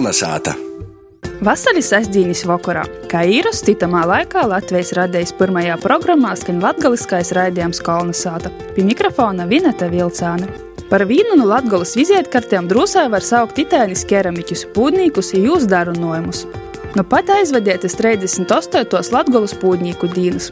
Kolnesāta! Vasaras sestdienas vakarā, kā īras citamā laikā Latvijas radijas pirmajā programmā skan latgaliskais raidījums Kolnesāta. Pie mikrofona Vineta Vilcāne. Par vienu no latgalas vizietkartēm drūsā var saukt itāļus keramiķus, pūdnīkus un jūs darunojumus. Nu pat aizvedieties 38. latgalas pūdnīku dienas.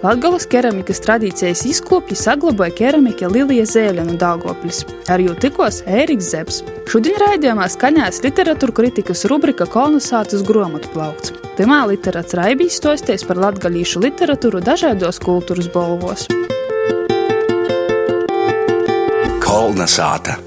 Latgalas keramikas tradīcijas izkopji saglabāja keramika Lilija Zēļa no Daugopļas. Ar jū tikos Ēriks Zebs. Šodien raidījumā skanēs literatūra kritikas rubrika Kolonizācijas grāmatu plaukts. Timā literāts Raibīs stosties par latgalīšu literatūru dažādos kultūras balvos. Kolnesāta!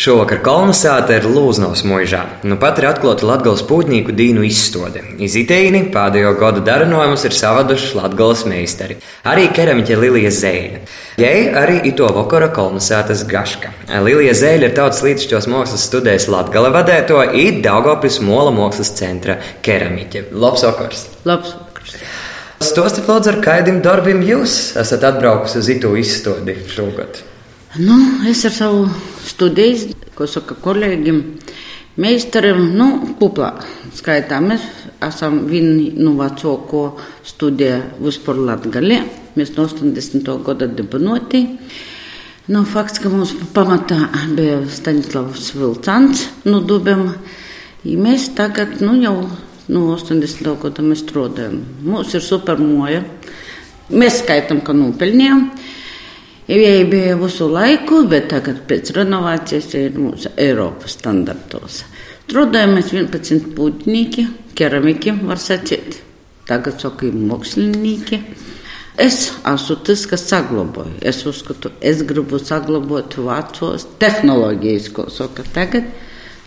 Šovakar kolonizāta ir Lūznovas mūžā. Nu pat ir atklāta Latvijas pūtnieku dīnu izstāde. Izitīni pēdējo gadu darinojumus ir savaduši Latvijas meistari. Arī keramiķe Lilija Zēļa. Jai arī ito vakara kolonizētas gaška. Lilija Zēļa ir tautas līdzšķos mākslas studējas Latgala vadēto it Daugopis Mola mākslas centra keramiķe. Labs vakars! Labs vakars! Stostat lūdzu ar kaidim darbiem jūs esat atbraukusi uz itu izstādi šogad. Nu, es ar savu studiju, ko saka kolēģim, meistariem, nu, kuplā skaitā. Mēs esam vieni no vecāko studiju vispār Latgalē. Mēs no 80. gada dibinoti. Nu, fakts, ka mums pamatā bija Staņslavs Vilcants no nu, Dubiem. Ja mēs tagad, nu, jau no 80. gada mēs strādājam. Mums ir supermoja. Mēs skaitām, ka nopelnījām. Viņai bija visu laiku, bet tagad pēc renovācijas ir mūsu Eiropas standartos. Strādājamies 11 pūtnieki, keramiki, var sacīt. Tagad sakām mākslinieki. Es esmu tas, kas saglabāju. Es uzskatu, es gribu saglabāt vecos tehnoloģijas, ko saka tagad.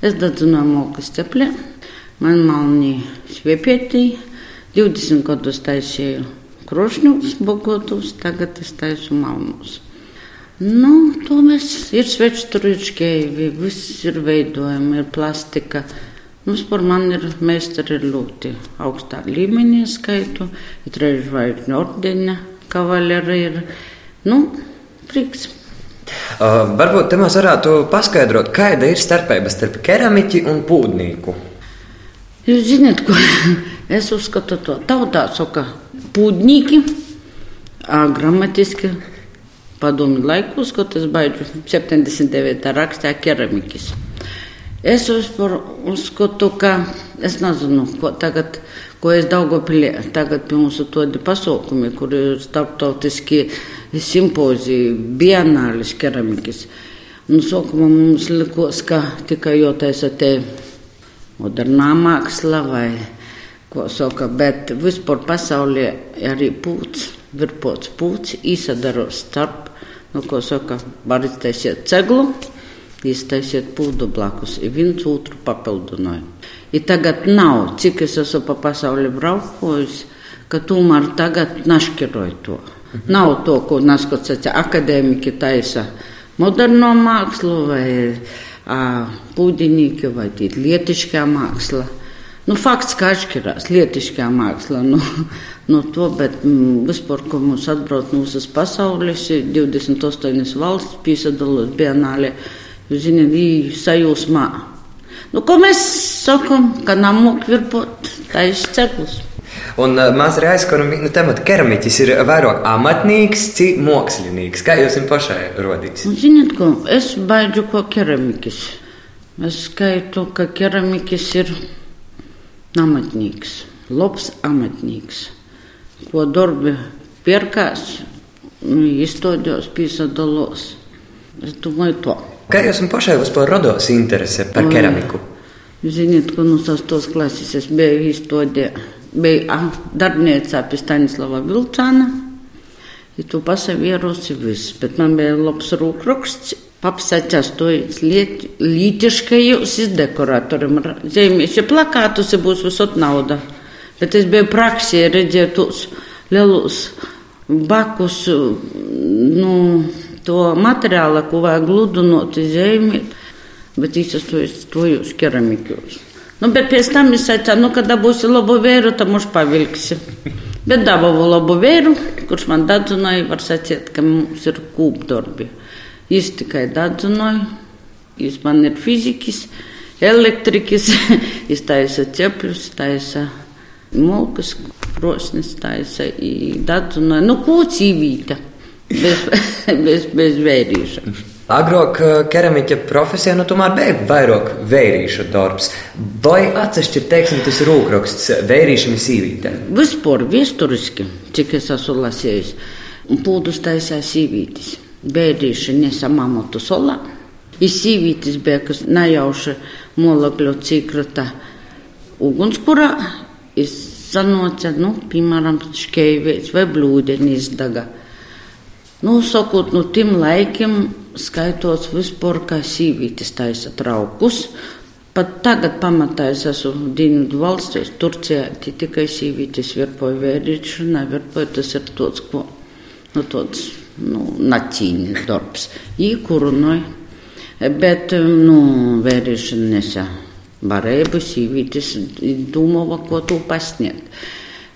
Es dedzinu mokas ceplē, man malni šviepietī, 20 gadus taisīju krošņus, bogotus, tagad es taisu malnus. Nu, to mēs ir sveču turīšķēji, viss ir veidojumi, ir plastika. Mums par mani ir meistari ir ļoti augstā līmenī skaitu, ir reiz zvaigžņu ordeņa, kavaleri ir, nu, prieks. Uh, varbūt te mēs varētu paskaidrot, kāda ir starpība starp keramiķi un pūdnīku. Jūs zināt, ko es uzskatu to tautā, saka, pūdnīki, gramatiski padomju laikos, kad es baidžu 79. rakstā keramikas. Es uzskatu, ka es nezinu, ko tagad, ko es Daugopilī, tagad pie mums ir tādi pasaukumi, kur ir starptautiski simpoziji, bienālis keramikas. Nu, sākumā mums likos, ka tikai jau taisa te modernā māksla vai ko saka, bet vispār pasaulē arī pūts, virpots pūts, īsadaros starp nu, ko saka, var iztaisiet ceglu, iztaisiet pūdu blakus, ir viens otru papildināju. I tagad nav, cik es esmu pa pasauli braukojusi, ka tomēr tagad naškiroju to. Mhm. Nav to, ko naskots akadēmiki taisa moderno mākslu vai a, pūdinīki vai lietiškā māksla. Nu, fakts, ka atšķirās lietiškā māksla no, no to, bet mm, vispār, ko mums atbrauc no visas pasaules, 28 valsts piesadalās bienālē, jūs zināt, viņi sajūsmā. Nu, ko mēs sakam, ka namok virpot, tā ir ceklus. Un uh, mēs arī aizskaram vienu tematu. Keramiķis ir vairāk amatnieks, cik mākslinieks. Kā jūs viņam pašai rodīs? Un, ziniet, ko es baidžu, ko keramiķis. Es skaitu, ka keramiķis ir amatnieks, labs amatnieks, ko darbi pierkās, nu, izstādījos, pīsadalos. Es domāju, to. Kā jūs pašai vispār rados interese par keramiku? Ziniet, ka no 6. klases es biju izstādē, biju darbniecā pie Stanislava Vilcāna. Ja tu pasavierosi viss, bet man bija labs rūkraksts, Papsacās to lītiškajos izdekoratoriem. Zīmēšu plakātus, ja būs visot nauda. Bet es biju praksē, redzēju tos lielus bakus, nu, to materiālu, ko vajag gludinot, zīmēt. Bet īstenībā to es tojos keramikos. Nu, bet pēc tam es teicu, nu, kad dabūsi labu vēru, tad mums pavilksi. Bet dabūju labu vēru, kurš man dadzināja, var sacīt, ka mums ir kūpdarbi. Jis tikai dadzinoja, jis man ir fizikis, elektrikas, iztaisa cepļus, taisa mulkas, krosnes, taisa dadzuna, nu, kūcīvīta, bez, bez, bez vērīša. Agrāk keramiķa profesija nu, tomēr bija vairāk vērīšu darbs. Vai atsevišķi ir teiksim, tas rūkraksts vērīšana sīvītēm? Vispār vēsturiski, cik es esmu lasījis, pūdus taisā sīvītis. Vērīšana nesamamotu solā. Ir sīvītis bija, kas nejauši molekļu cikrata ugunskurā. Izsanoca, nu, piemēram, škeivīts vai blūdenis daga. Nu, sakot, no tiem laikiem skaitos vispār kā sīvītis taisa traukus. Pat tagad pamatā es esmu Dienvidu valstīs, Turcijā, tikai sīvītis virpoja vērīšana, virpoja tas ir tāds, ko, nu, tāds, nu, nacīnis darbs. Īkurunoja, bet, nu, vērīšana nesā. Varēja sīvītis, domāva, ko tu pasniegt.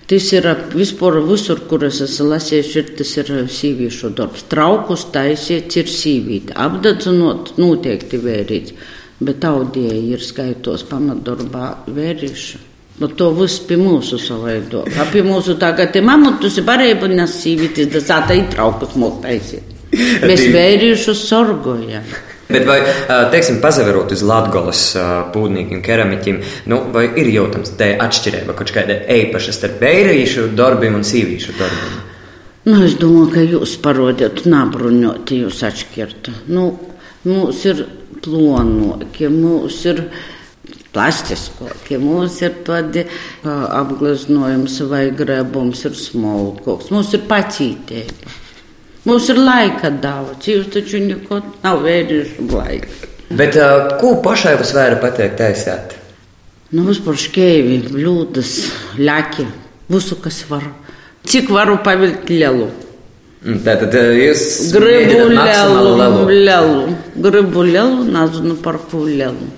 Tas ir vispār visur, kur es esmu lasījis, ir tas ir sīvīšu darbs. Traukus taisiet ir sīvīti, apdedzinot noteikti vērīts, bet audija ir skaitos pamatdarbā vērīšu. Nu, to viss pie mūsu savaido. Kā pie mūsu tagad ir mamutus, ir barība nes sīvītis, tas tā ir traukus mūk taisiet. Mēs vērīšu sorgojam. Bet vai, teiksim, pazaverot uz Latvijas pūdniekiem, keramiķiem, nu, vai ir jūtams tā atšķirība kaut kāda īpaša starp vērīšu darbiem un sīvīšu darbiem? Nu, es domāju, ka jūs parodiet, nabruņot, jūs atšķirtu. Nu, mums ir plonoki, mums ir plastiskoki, mums ir tādi apgleznojums vai grebums, ir smolkoks, mums ir pacītība. Mums ir laika daudz, jūs taču neko nav vērījuši laika. Bet uh, ko pašai jūs varat pateikt, taisāt? Nu, vispār škēvi, bļūdas, ļaki, visu, kas var. Cik varu pavilkt lielu? Tātad jūs gribu lielu, lielu, gribu lielu, nezinu par ko lielu.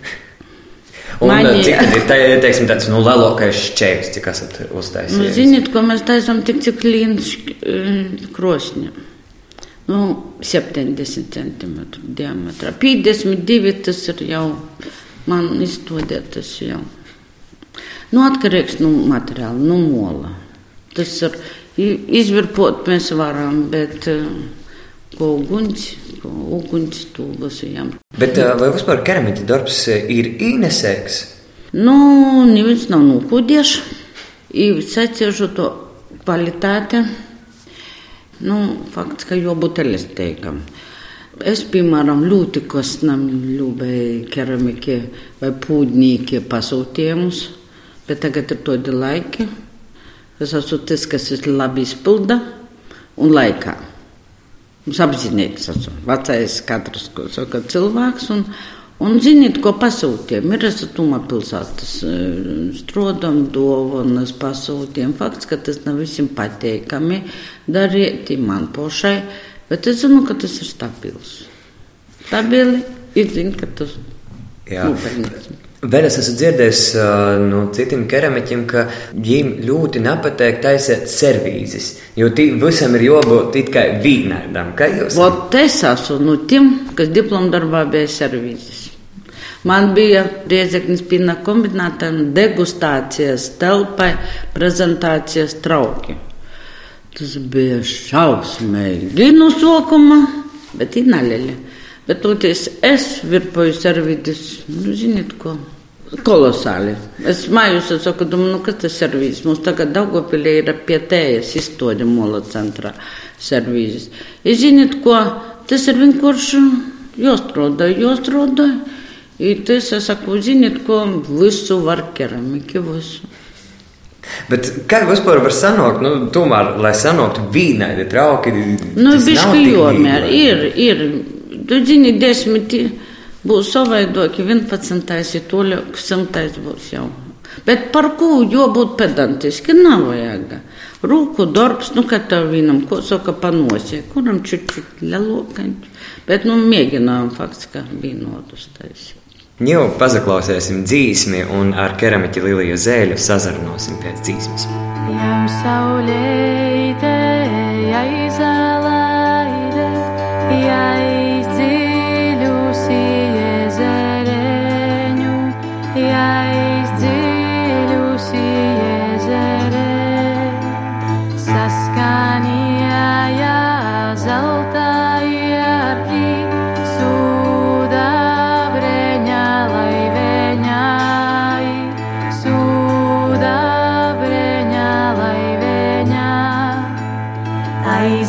Un Mani... cik tad ir tā, teiksim, tāds nu, lielākais šķērs, cik esat uztaisījis? Nu, ziniet, ko mēs taisām tik cik līnš krosņiem nu, 70 centimetru diametrā. 52 tas ir jau man izstudētas jau. Nu, atkarīgs no nu, materiāla, no nu, mola. Tas ir izvirpot mēs varam, bet eh, ko uguns, ko uguns tūbasījām. Bet eh, vai vispār keramiķa darbs eh, ir īnesēks? Nu, neviens nav nokūdies. Īvis seciežu to kvalitāti. Nu, fakts, ka jābūt elastīgam. Es, piemēram, ļoti kostam ļūbēju keramikie vai pūdnīkie pasūtījumus, bet tagad ir tādi laiki, kas esmu tas, kas ir labi izpilda un laikā. Mums apzināties, vecais katrs, saka cilvēks, un, Un ziniet, ko pasūtījām? Ir esatuma pilsētas strodam, dovanas pasūtījām. Fakts, ka tas nav visiem pateikami darīt man pašai, bet es zinu, ka tas ir stabils. Stabili ir zinu, ka tas nopelnīts. Vēl es esmu dzirdējis no citiem keramiķiem, ka viņiem ļoti nepatīk taisīt servīzes, jo visam ir jābūt tikai vīnēdam. Kā jūs? Vot es esmu no tiem, kas diplomdarbā bija servīzes. Man bija Riezeknis pina kombināta degustācijas telpai, prezentācijas trauki. Tas bija šausmīgi no sokuma, bet ir naļaļa. Bet toties es virpoju servīdis, nu, ziniet ko, kolosāli. Es mājos, es saku, domāju, nu, kas tas servīzis? Mums tagad Daugopilī ir pie tējas izstodi mola centrā servīzis. Ja ziniet ko, tas ir vienkārši jāstrādā, jāstrādā. I tas, es saku, ziniet, ko visu var keramika, visu. Bet kā vispār var sanākt, nu, tomēr, lai sanāktu vīnaidi trauki? Nu, bišķi jomēr, ir, ir. Tu zini, desmiti būs savaidoki, 11. ir toļāk, 100. būs jau. Bet par ko jābūt pedantiski, nav vajag. Rūku darbs, nu, kā tev vienam, ko saka panosie, kuram čučut lelokaņš. Bet, nu, mēģinājām fakts, ka bija nodus taisīt. Jau pazaklausīsim dzīsmi un ar keramiķi Liliju Zēļu sazarnosim pēc dzīsmes. Jau saulēte, aizalaide,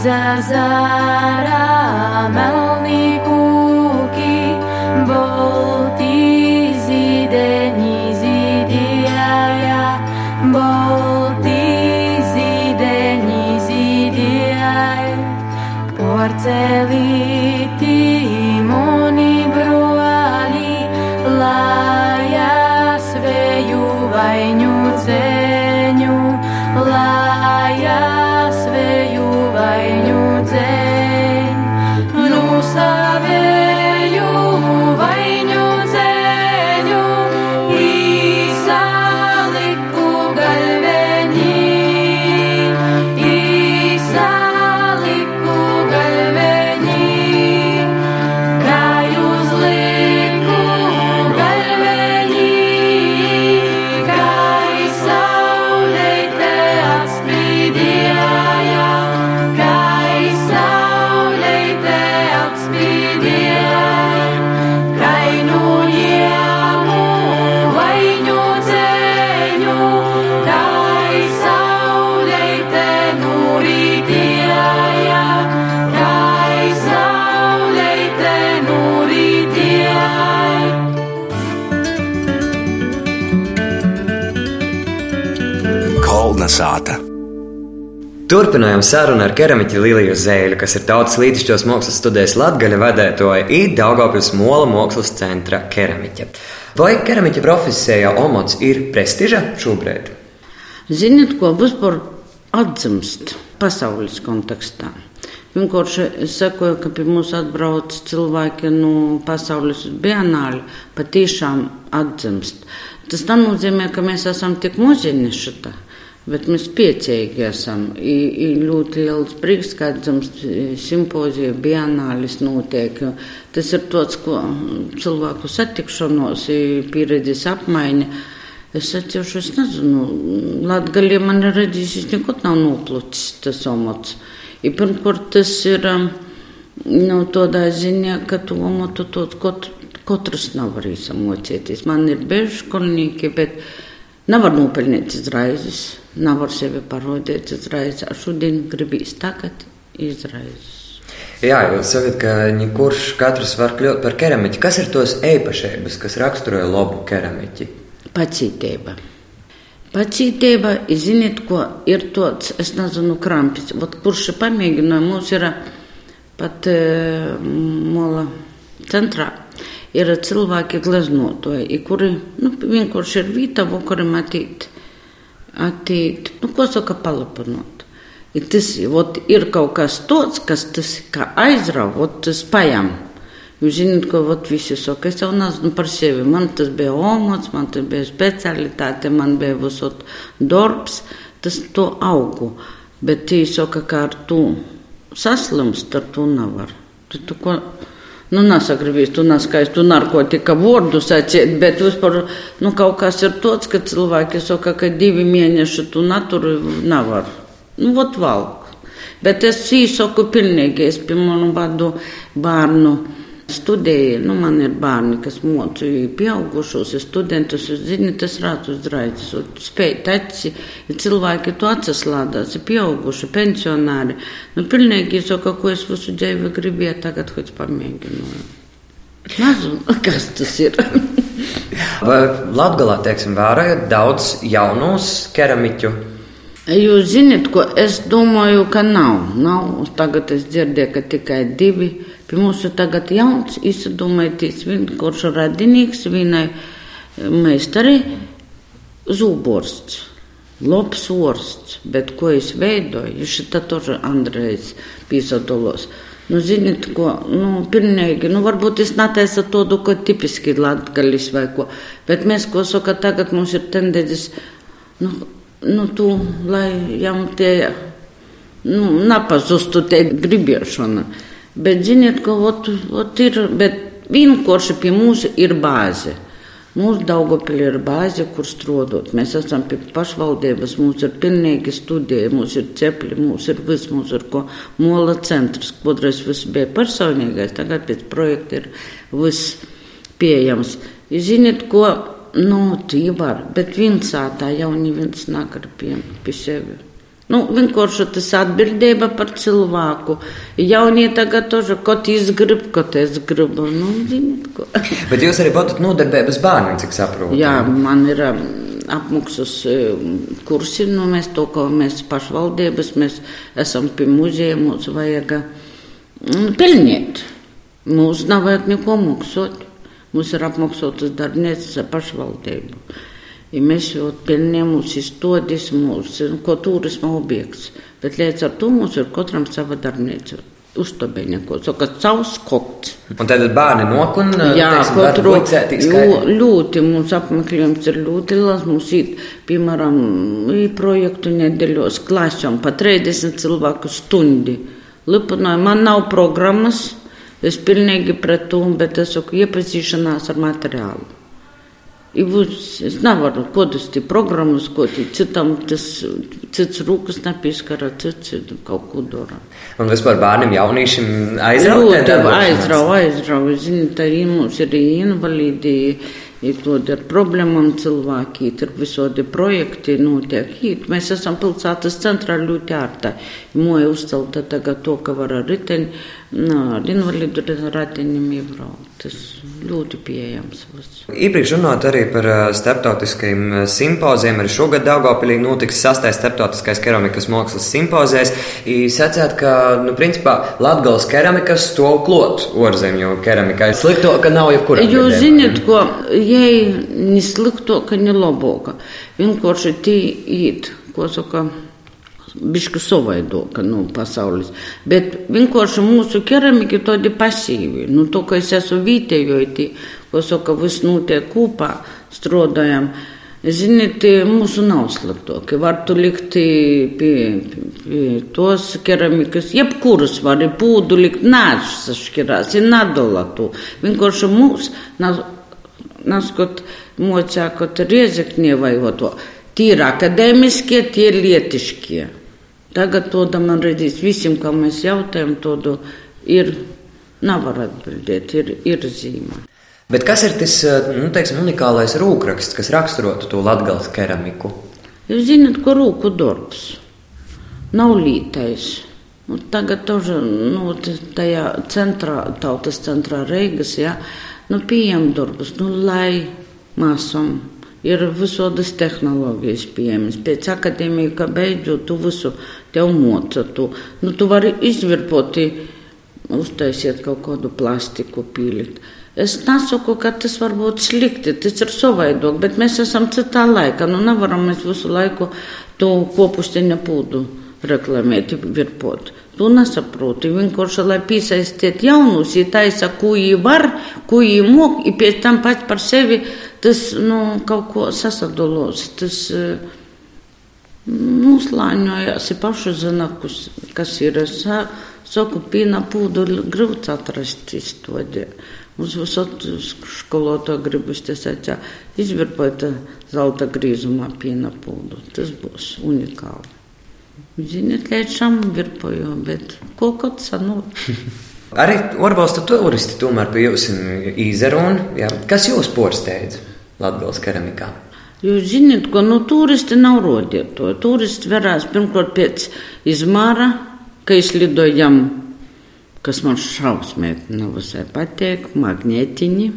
za zára malný kúky bol ty zidení zidia porcelín Turpinājām sarunu ar keramiķi Liliju Zēļu, kas ir tautas lītišķos mākslas studijas Latgaļa vadētoja īd Daugavpils Mola mākslas centra keramiķa. Vai keramiķa profesijā omots ir prestiža šobrīd? Ziniet, ko vispār atzimst pasaules kontekstā? Vienkārši es sakoju, ka pie mums atbrauc cilvēki no pasaules uz bienāli, patiešām atzimst. Tas nenozīmē, ka mēs esam tik muziņi šitā. Bet mēs priecīgi esam. Ir ļoti liels prieks, ka dzimst simpozija, bienālis notiek. Tas ir tāds, ko cilvēku satikšanos, pieredzes apmaiņa. Es atceros, es nezinu, Latgalī man ir redzējis, es nekot nav noplūcis tas omots. Ir pirmkārt, tas ir nu, tādā ziņā, ka tu omotu tot, kot, katrs nav arī samocēties. Man ir bežu skolnieki, bet nevar nopelnīt izraizes nevar sevi parādīt uzreiz. Šodien gribīs tagad izraizes. Jā, jūs sakat, ka kurš katrs var kļūt par keramiķi. Kas ir tos īpašības, kas raksturoja labu keramiķi? Pacītība. Pacītība, ziniet, ko ir tāds, es nezinu, krampis. Vat, kurš pamēģināja, mums ir pat e, mola centrā, ir cilvēki gleznotoji, kuri nu, vienkārši ir vīta, kuri matīt attīt, nu, ko saka, palapinot. Ja tas ot, ir kaut kas tāds, kas tas kā aizrauga, tas pajām. Jūs zināt, ko ot, visi saka, es jau nezinu par sevi. Man tas bija omots, man tas bija specialitāte, man bija visot darbs, tas to augu. Bet tī saka, kā ar to saslimst, ar to nevar. Tu, tu, ko, Nu, nesagribīs, tu neskaisti, tu narkotika vārdu sacīt, bet vispār, nu, kaut kas ir tāds, ka cilvēki saka, ka divi mēneši tu naturi nevar. Nu, vot valk. Bet es īsoku pilnīgi, es pie manu vadu bērnu studēju, nu, man ir bērni, kas mocu pieaugušos, studentus, es zinu, tas rāds uzraicis, spēj taci, cilvēki to atsaslādās, pieauguši, pensionāri. Nu, pilnīgi saka, ko es visu dzīvi gribēju, tagad hoć pamēģināju. Nezinu, kas tas ir. Vai Latgalā, teiksim, vērojat daudz jaunus keramiķu? Jūs zinat, ko es domāju, ka nav. nav. Tagad es dzirdēju, ka tikai divi. Pie mums ir tagad jauns, izdomājoties, kurš ir radinieks, vienai eh, meistari zūborsts. Labs orsts, bet ko es veidoju, ir šī taču Andrejs pīsatolos. Nu, ziniet, ko, nu, pilnīgi, nu, varbūt es netaisa to, ko tipiski latgalis vai ko, bet mēs, ko saka, tagad mums ir tendences, nu, nu, tu, lai jām tie, nu, napazustu te gribēšana. Bet, ziniet, ka ot, ot ir, bet vienkārši pie mums ir bāze. Mūsu Daugopili ir bāze, kur strādāt. Mēs esam pie pašvaldības, mums ir pilnīgi studija, mums ir cepļi, mums ir viss, mums ir ko mola centrs. Kādreiz viss bija personīgais, tagad pēc projekta ir viss pieejams. Zināt, ko, Nu, tie var, bet Vinsātā jau neviens nakar pie, pie sevi. Nu, vienkārši tas atbildība par cilvēku. Jaunie tagad toži, ko es gribu, ko es gribu. Nu, ziniet, ko. Bet jūs arī vadat nodarbības bērniem, cik saprotu. Jā, man ir um, apmaksas um, kursi, nu, mēs to, ko mēs pašvaldības, mēs esam pie muzeja, mums vajag um, pelnīt. Mums nav vajag neko maksot. Mums ir apmaksotas darbnīcas ar pašvaldību. Ja mēs jau pelnījām mūsu izstādes, mūsu ko turisma objekts, bet līdz ar to mums ir katram sava darbnīca. Uztabeņa, ko saka, savs koks. Un tad bērni nok un Jā, katru ļoti mums apmeklējums ir ļoti liels. Mums ir, piemēram, projektu nedēļos klasēm pa 30 cilvēku stundi. Lipanoja, man nav programmas, es pilnīgi pret to, bet es saku iepazīšanās ar materiālu. I būs, es nevaru kodus tie programmas, ko tie citam, tas cits rūkas nepieskara, cits kaut ko dara. Un vispār bērniem jauniešiem aizrauja? Aizrauja, aizrauja. Zini, tā arī mums ir invalīdi, ir tādi ar problēmām cilvēki, ir visādi projekti notiek. Mēs esam pilsētas centrā ļoti ārtā. Moja uzcelta tagad to, ka var ar riteni, ar invalīdu ratiņiem iebraukt. Tas ļoti pieejams. Iepriekš runājot arī par starptautiskajiem simpoziem, arī šogad Daugopilī notiks sastais starptautiskais keramikas mākslas simpozijas. Sacījāt, ka, nu, principā, Latgales keramikas to klot orzemju keramikai. Slikto, ka nav jebkura. Jūs zināt, ko, jei ne slikto, ka ne laboka. Vienkārši tī īt, ko saka biški savai daug, nu, pasaulis. Bet vienkārši mūsų keramiki todi pasyvi, nu, to, tai, ko es esu vytėjoj, tai, kosoka, visnutė kūpa, strodojam. Žinot, mūsų nauslat tokį, vartų likti tuos keramikus, jebkurus varį pūdų likti našas aškiras, į nadolatų. Vinkoši mūsų, naskot, mūsų, kad rieziknė vaivoto. Tai yra akademiškie, tie lietiškie. Tagad to man redzīs visiem, kam mēs jautājam, to ir, nevar atbildēt, ir, ir zīme. Bet kas ir tas eh, nu, teiksim, unikālais rūkraksts, kas raksturotu to latgāles keramiku? Jūs zināt, ko rūku darbs nav lītais. Un tagad toži, nu, tajā centrā, tautas centrā Reigas, ja, nu, pieņem darbus, nu, lai māsam ir visādas tehnoloģijas pieejamas. Pēc akadēmijas, ka beidzot tu visu tev moca. Tu, nu, tu vari izvirpot, uztaisiet kaut kādu plastiku pīlīt. Es nesaku, ka tas var būt slikti, tas ir savaidok, bet mēs esam citā laikā. Nu, nevaram mēs visu laiku to kopusteņa pūdu reklamēt, virpot. Tu nesaproti. Vienkārši, lai piesaistītu jaunus, ja taisa, ko viņi var, ko viņi mok, un pēc tam pats par sevi tas nu, kaut ko sasadulos. Tas noslāņojās, nu, paši zina, kas ir. Es saku, pīna pūdu grūts atrast izstodē. Mums visot skoloto gribus te sacā, izvirpot zelta grīzumā pīna pūdu. Tas būs unikāli. Ziniet, līdz šam virpoju, bet kaut kāds sanot. Arī orvalstu turisti tomēr pie jums izaruna. Kas jūs porsteidz Latgales keramikā? Jūs zināt, ka nu, turisti nav rodietoji. Turisti verās pirmkārt pēc izmāra, ka izlidojam, kas man šausmīgi nav visai patīk, magnētiņi.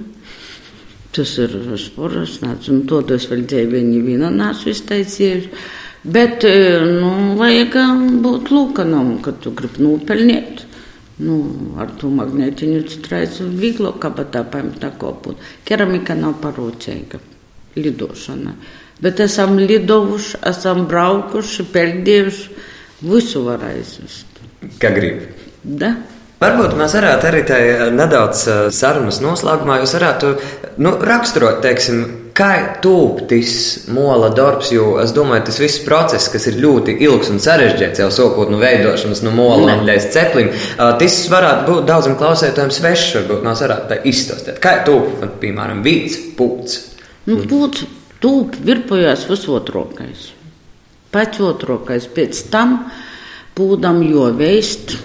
Tas ir sporas, nāc, un to es vēl dzīvēju, nevienu nācu iztaisījuši. Bet e, nu, vajag būt lūkanam, kad tu gribi nopelnīt ну, артумагнетиници трябва да се вигло кабата паем тако пут. Керамика на паруценка, лидошана. Bet es esmu lidojuši, esmu braukuši, pēdējuši, visu varēsim. Kā gribi? Da. Varbūt mēs varētu arī nedaudz e, sarunas noslēgumā, jūs varētu nu, raksturot, teiksim, kā tūptis mola darbs, jo es domāju, tas viss process, kas ir ļoti ilgs un sarežģīts, jau sākot no veidošanas, no mola līdz ceplim, tas varētu būt daudzam klausētājiem svešs, varbūt mēs varētu tā izstāstīt. Kā tūp, piemēram, vīts, pūts. Nu, pūts tūp virpojās visotrokais. Pēc otrokais, pēc tam pūdam jo veist,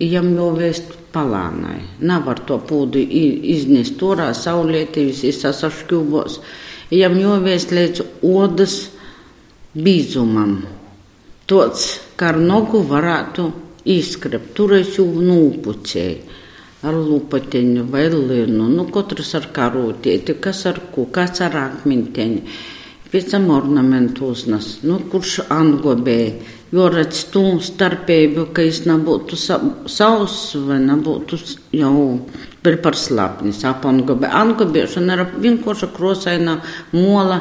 jam jo veist palānai. Nav ar to pūdu iznest torā saulietī, visi sasaškļūbos. Jam jo veist līdz odas bīzumam. Tots, kā ar nogu varētu izskrept, tur es jau nūpucēju ar lupateņu vai linu, nu katrs ar karūtieti, kas ar ko, kas ar akminteņu. Pēc tam ornamentu uznes, nu kurš angobēja, jo redz tu starpību, ka es nebūtu sa savs vai nebūtu jau par slapnis ap angobē. Angobēšana ir vienkārši krosaina mola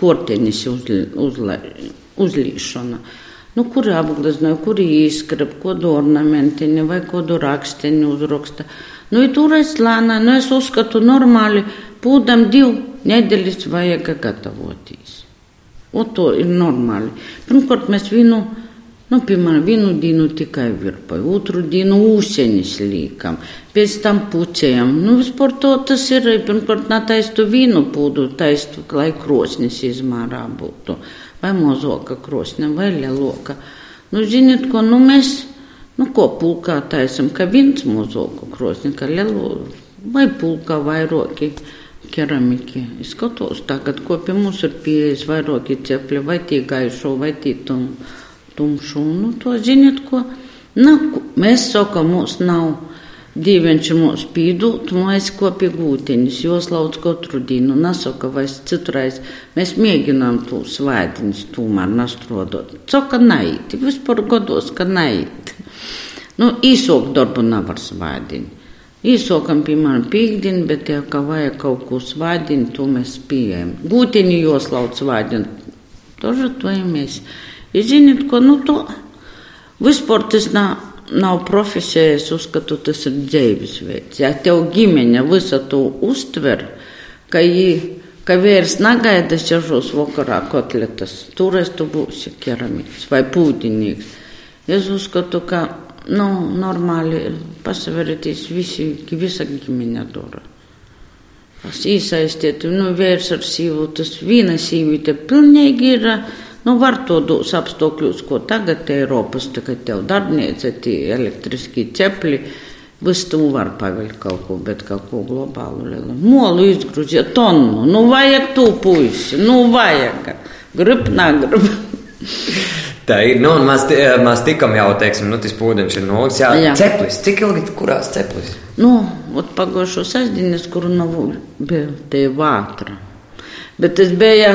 kortenis uzli, uzli, uzlīšana. Nu, kuri apgleznoja, kuri izskrab, kodu ornamentiņu vai kodu rakstiņu uzraksta. Nu, tur es lēnā, nu, es uzskatu normāli, pūdam divu nedēļas vajag gatavoties. O to ir normāli. Pirmkārt, mēs vīnu, nu, piemēram, vienu dienu tikai virpoju, otru dienu ūseņus līkam, pēc tam pucējam. Nu, vispār to tas ir, pirmkārt, netaistu vīnu pūdu, taistu, lai krosnis izmērā būtu vai mozoka krosne, vai lieloka. Nu, ziniet, ko nu, mēs, nu, ko pulkā taisam, ka viens mozoku krosni, ka lielo, vai pulkā vairoki keramiki. Es skatos tagad, ko pie mums ir pieejas vairoki cepļi, vai tie gaišo, vai tie tum, tumšu. Nu, to ziniet, ko, nu, mēs sakam, mums nav Dīvainši mums pīdūt, mēs kopīgi gūtiņus, jos lauc katru dienu, nasaka vai citreiz. Mēs mēģinām to svētiņus tomēr nastrodot. Coka naiti, vispār godos, ka naiti. Nu, īsok darbu nevar svētiņu. Īsokam, piemēram, pīkdienu, bet, ja kā vajag kaut ko svētiņu, to mēs pieejam. Gūtiņu jos lauc svētiņu, tožu to mēs. Изинитко, но то... Вы спортисна на професия Исус като да се дейвис вече. А те огимене висато уствер, каи кавеер снага е да се жос вокара котлетас. Турес то бу се керамик, свай путиник. Исус като ка, ну, нормали, pasivertys visi, visą giminę durą. Pas įsaistėtų, nu, vėrs ar syvų, tas vynas įvytė pilnai gyra. Nu, var to dos apstākļos, ko tagad Eiropas, tagad tev darbniece, tie elektriskie cepļi. Visu to var pavilkt kaut ko, bet kaut ko globālu lielu. Molu izgrūžot tonu, nu vajag tu puisi, nu vajag. Grib, negrib. Tā ir. Nu, mēs, mēs tikam jau, teiksim, nu, tas pūdeņš ir nolicis. Jā, jā. ceplis. Cik ilgi kurās ceplis? Nu, ot pagājušo sestdienas, kuru nav bija tie vātra. Bet tas bija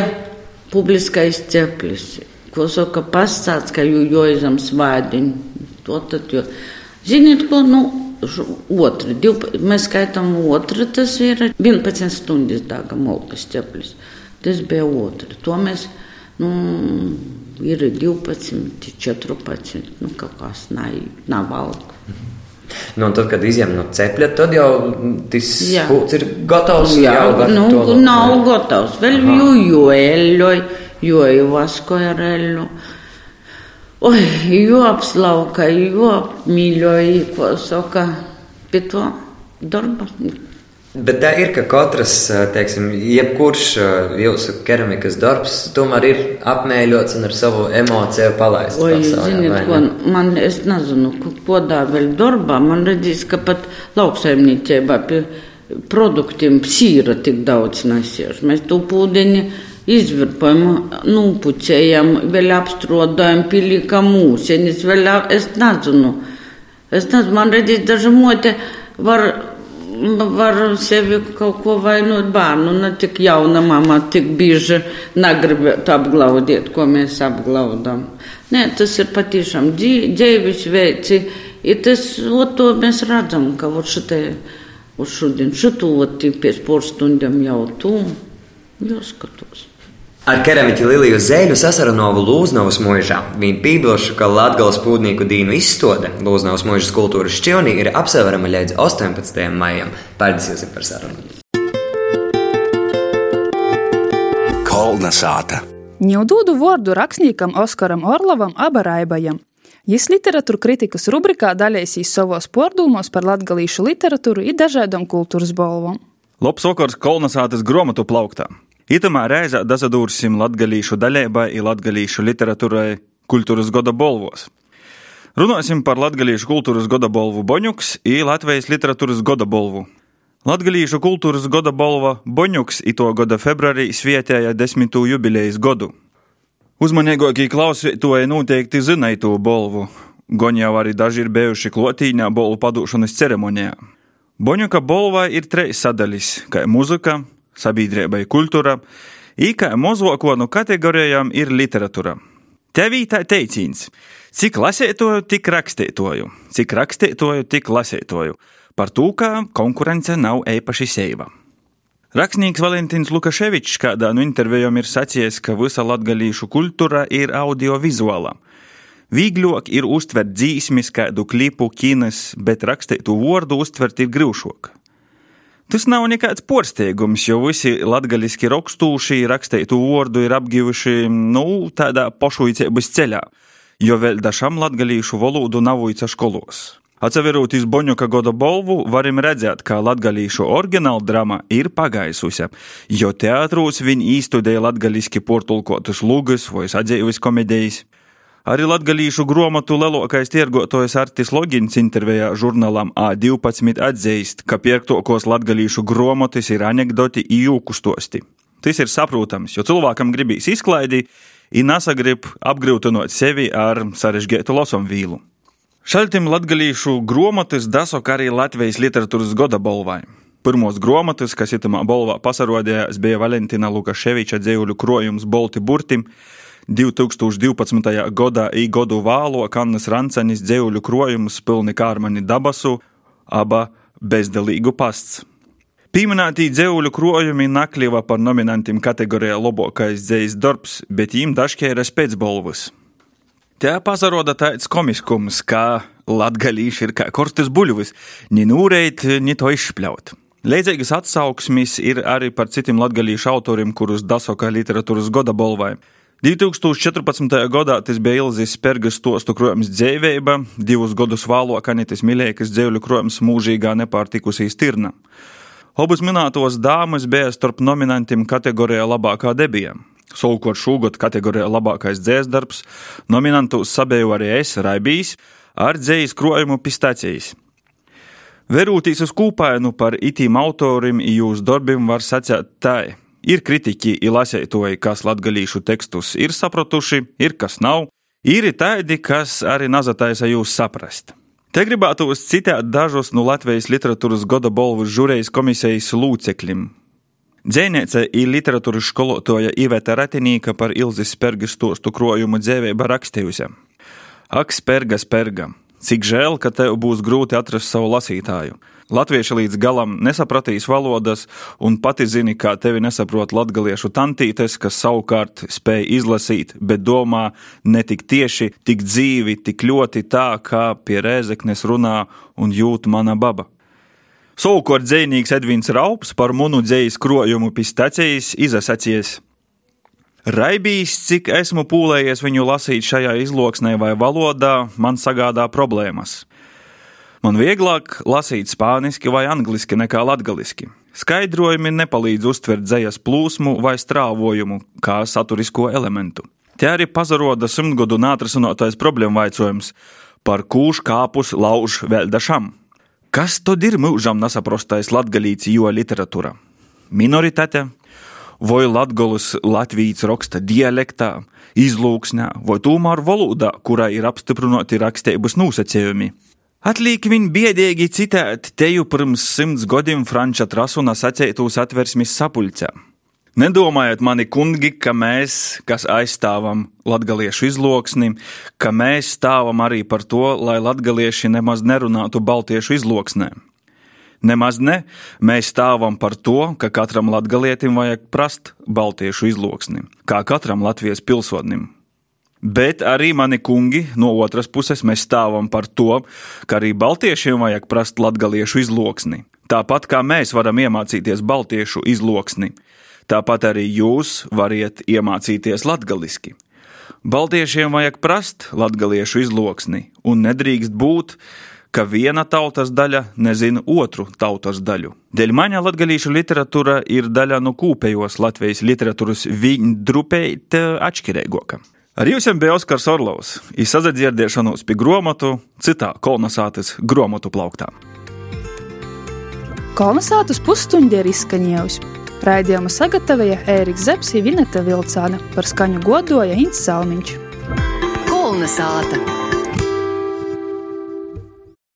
publiskais ceplis, ko saka pastāsts, ka jū joizam svādiņu. To tad, jo, ziniet, ko, nu, otru, div, mēs skaitām otru, tas ir 11 stundas dāga molkas ceplis. Tas bija otru. To mēs, nu, ir 12, 14, nu, kaut kas nav, nav valku. Nu, tad, kad izņem no cepļa, tad jau tas pūcis ir gatavs. Jā, jau nu, to, nav vai... gatavs. Vēl jū, jū eļļoj, jo ir vaskoja ar eļļu. Oi, jo apslauka, jo mīļoja, ko saka, pie to darba. Bet tā ir, ka katrs, teiksim, jebkurš jūsu keramikas darbs tomēr ir apmēļots un ar savu emociju palaists. Oi, ziniet, ko, man, es nezinu, ko dā vēl darbā, man redzīs, ka pat lauksaimniecībā pie produktiem sīra tik daudz nesieš. Mēs to pūdeņi izvirpojam, nūpucējam, vēl apstrodojam, pilikam mūsenis, vēl, es nezinu, es nezinu, man redzīs, daži mote var var sevi kaut ko vainot bērnu. Ne tik jauna mamma, tik bieži negrib apglaudīt, ko mēs apglaudām. Nē, tas ir patiešām dzīves veids. Ir tas, to mēs redzam, ka šitai, uz šodien, šito pēc porstundiem jau tu, jau skatos. Ar keramiķu Liliju Zēļu Sasaranovu Lūznavas mūžā viņa pībilšu, ka Latgales pūdnieku dīnu izstāde Lūznavas mūžas kultūras šķionī ir apseverama līdz 18. maijam. Paldies jums par sarunu! Kolna sāta! Ņūdūdu vārdu rakstniekam Oskaram Orlovam Abaraibajam. Jis literatūra kritikas rubrikā dalīsīs savos pārdomos par latgalīšu literatūru un dažādām kultūras balvām. Labs vakars kolonizētas grāmatu plauktā! Itamā reizē dazadūrsim latgalīšu daļēbai i latgalīšu literatūrai kultūras goda bolvos. Runāsim par latgalīšu kultūras goda bolvu Boņuks i Latvijas literatūras goda bolvu. Latgalīšu kultūras goda bolva Boņuks ito goda februārī svietēja desmitū jubilejas godu. Uzmanīgākie klausītāji noteikti zināja to bolvu, gan jau arī daži ir bijuši klotīņā bolvu padūšanas ceremonijā. Boņuka bolvā ir trīs sadaļas - kā muzika, sabiedrībai kultūra, īkā mozoko no kategorijām ir literatūra. Tevī tā teicīns - cik lasētoju, tik rakstītoju, cik rakstītoju, tik lasētoju, par to, ka konkurence nav īpaši seiva. Rakstnieks Valentīns Lukaševičs kādā no intervijām ir sacījis, ka visa latgalīšu kultūra ir audiovizuāla. Vīgļāk ir uztvert dzīsmis, kādu klipu, kinas, bet rakstītu vārdu uztvert ir grūšāk. Tas nav nekāds porsteigums, jo visi latgaliski rakstūši rakstītu vārdu ir apgivuši, nu, tādā pošuicības ceļā, jo vēl dažam latgalīšu valodu nav uica skolos. Atseverot iz Boņuka goda bolvu, varam redzēt, ka latgalīšu oriģināla drama ir pagaisusi, jo teātros viņi īstudēja latgaliski portulkotus lūgas vai sadzēvis komedijas. Arī latgalīšu grāmatu lielākais tirgotājs Artis Logins intervijā žurnālam A12 atzīst, ka pirktokos latgalīšu grāmatas ir anekdoti īūku stosti. Tas ir saprotams, jo cilvēkam gribīs izklaidi, ir nesagrib apgrūtinot sevi ar sarežģītu losam vīlu. Šaltim latgalīšu grāmatas dasok arī Latvijas literatūras goda balvai. Pirmos grāmatas, kas itamā balvā pasarodījās, bija Valentina Lukaševiča dzējuļu krojums Bolti Burtim, 2012. gadā īgodu vālo Kannas Rancenis dzējuļu krojumus pilni kārmani dabasu, aba bezdelīgu pasts. Pieminētī dzējuļu krojumi nakļiva par nominantiem kategorijā labākais dzējas darbs, bet jīm dažkēras pēcbalvas. Te pazaroda tāds komiskums, kā latgalīši ir kā korstas buļvis, ni nūreit, ni to izšpļaut. Līdzīgas atsauksmes ir arī par citiem latgalīšu autoriem, kurus dasoka literatūras goda balvai. 2014. gadā tas bija Ilzas Spērgas stostu krojums dzīvība, divus gadus vēlāk Anitas Milēkas dzīvļu krojums mūžīgā nepārtikusī stirna. Abas minētos dāmas bija starp nominantiem kategorijā labākā debija. Savukārt šogad kategorijā labākais dzēsdarbs nominantus sabēju arī es, Raibijs, ar dzējas krojumu pistācijas. Verūtīs uz kūpainu par itīm autorim jūs darbim var sacēt tā. Ir kritiķi, lasētoji, kas latgalīšu tekstus ir sapratuši, ir kas nav, ir tādi, kas arī nazataisa jūs saprast. Te gribētu citēt dažus no Latvijas literatūras goda balvu žūrejas komisijas lūcekļiem. Dzēniece ir literatūras skolotāja Iveta Ratinīka par Ilzas Spērgas stostu krojumu dzēvēba rakstījusi. Ak, Spērga, Spērga! Cik žēl, ka tev būs grūti atrast savu lasītāju. Latvieši līdz galam nesapratīs valodas, un pati zini, kā tevi nesaprot latgaliešu tantītes, kas savukārt spēj izlasīt, bet domā ne tik tieši, tik dzīvi, tik ļoti tā, kā pie rēzeknes runā un jūt mana baba. Savukārt dzējnieks Edvins Raups par munu dzējas krojumu pistacijas izasacies. Raibīs, cik esmu pūlējies viņu lasīt šajā izloksnē vai valodā, man sagādā problēmas. Man vieglāk lasīt spāniski vai angliski nekā latgaliski. Skaidrojumi nepalīdz uztvert dzējas plūsmu vai strāvojumu kā saturisko elementu. Te arī pazaroda simtgadu nātrasinotais problēmu vaicojums, par kūš kāpus lauž vēl dažam. Kas tad ir mūžam nesaprostais latgalīts jo literatūra? Minoritāte, vai latgolas latvijas raksta dialektā, izlūksnē, vai tomēr valodā, kurā ir apstiprināti rakstības nosacījumi. Atliek viņu biedīgi citēt teju pirms simts gadiem Franča Trasuna sacētos atversmes sapulcē. Nedomājiet, mani kungi, ka mēs, kas aizstāvam latgaliešu izloksni, ka mēs stāvam arī par to, lai latgalieši nemaz nerunātu baltiešu izloksnē. Nemaz ne, mēs stāvam par to, ka katram latgalietim vajag prast baltiešu izloksni, kā katram Latvijas pilsonim. Bet arī mani kungi, no otras puses, mēs stāvam par to, ka arī baltiešiem vajag prast latgaliešu izloksni. Tāpat kā mēs varam iemācīties baltiešu izloksni, tāpat arī jūs variet iemācīties latgaliski. Baltiešiem vajag prast latgaliešu izloksni, un nedrīkst būt, ka viena tautas daļa nezina otru tautas daļu. Dēļ maņa latgalīšu literatūra ir daļa no kūpējos Latvijas literatūras viņdrupeit atšķirīgoka. Ar jums bija Oskars Orlovs, izsadzirdēšanos pie grāmatu, citā kolonizācijas grāmatu plauktā. Kolonizācijas pusstundi ir izskaņojusi. Raidījumu sagatavoja Ēriks Zepsi, Vineta Vilcāne, par skaņu godoja Ints Salmiņš. Kolonizācija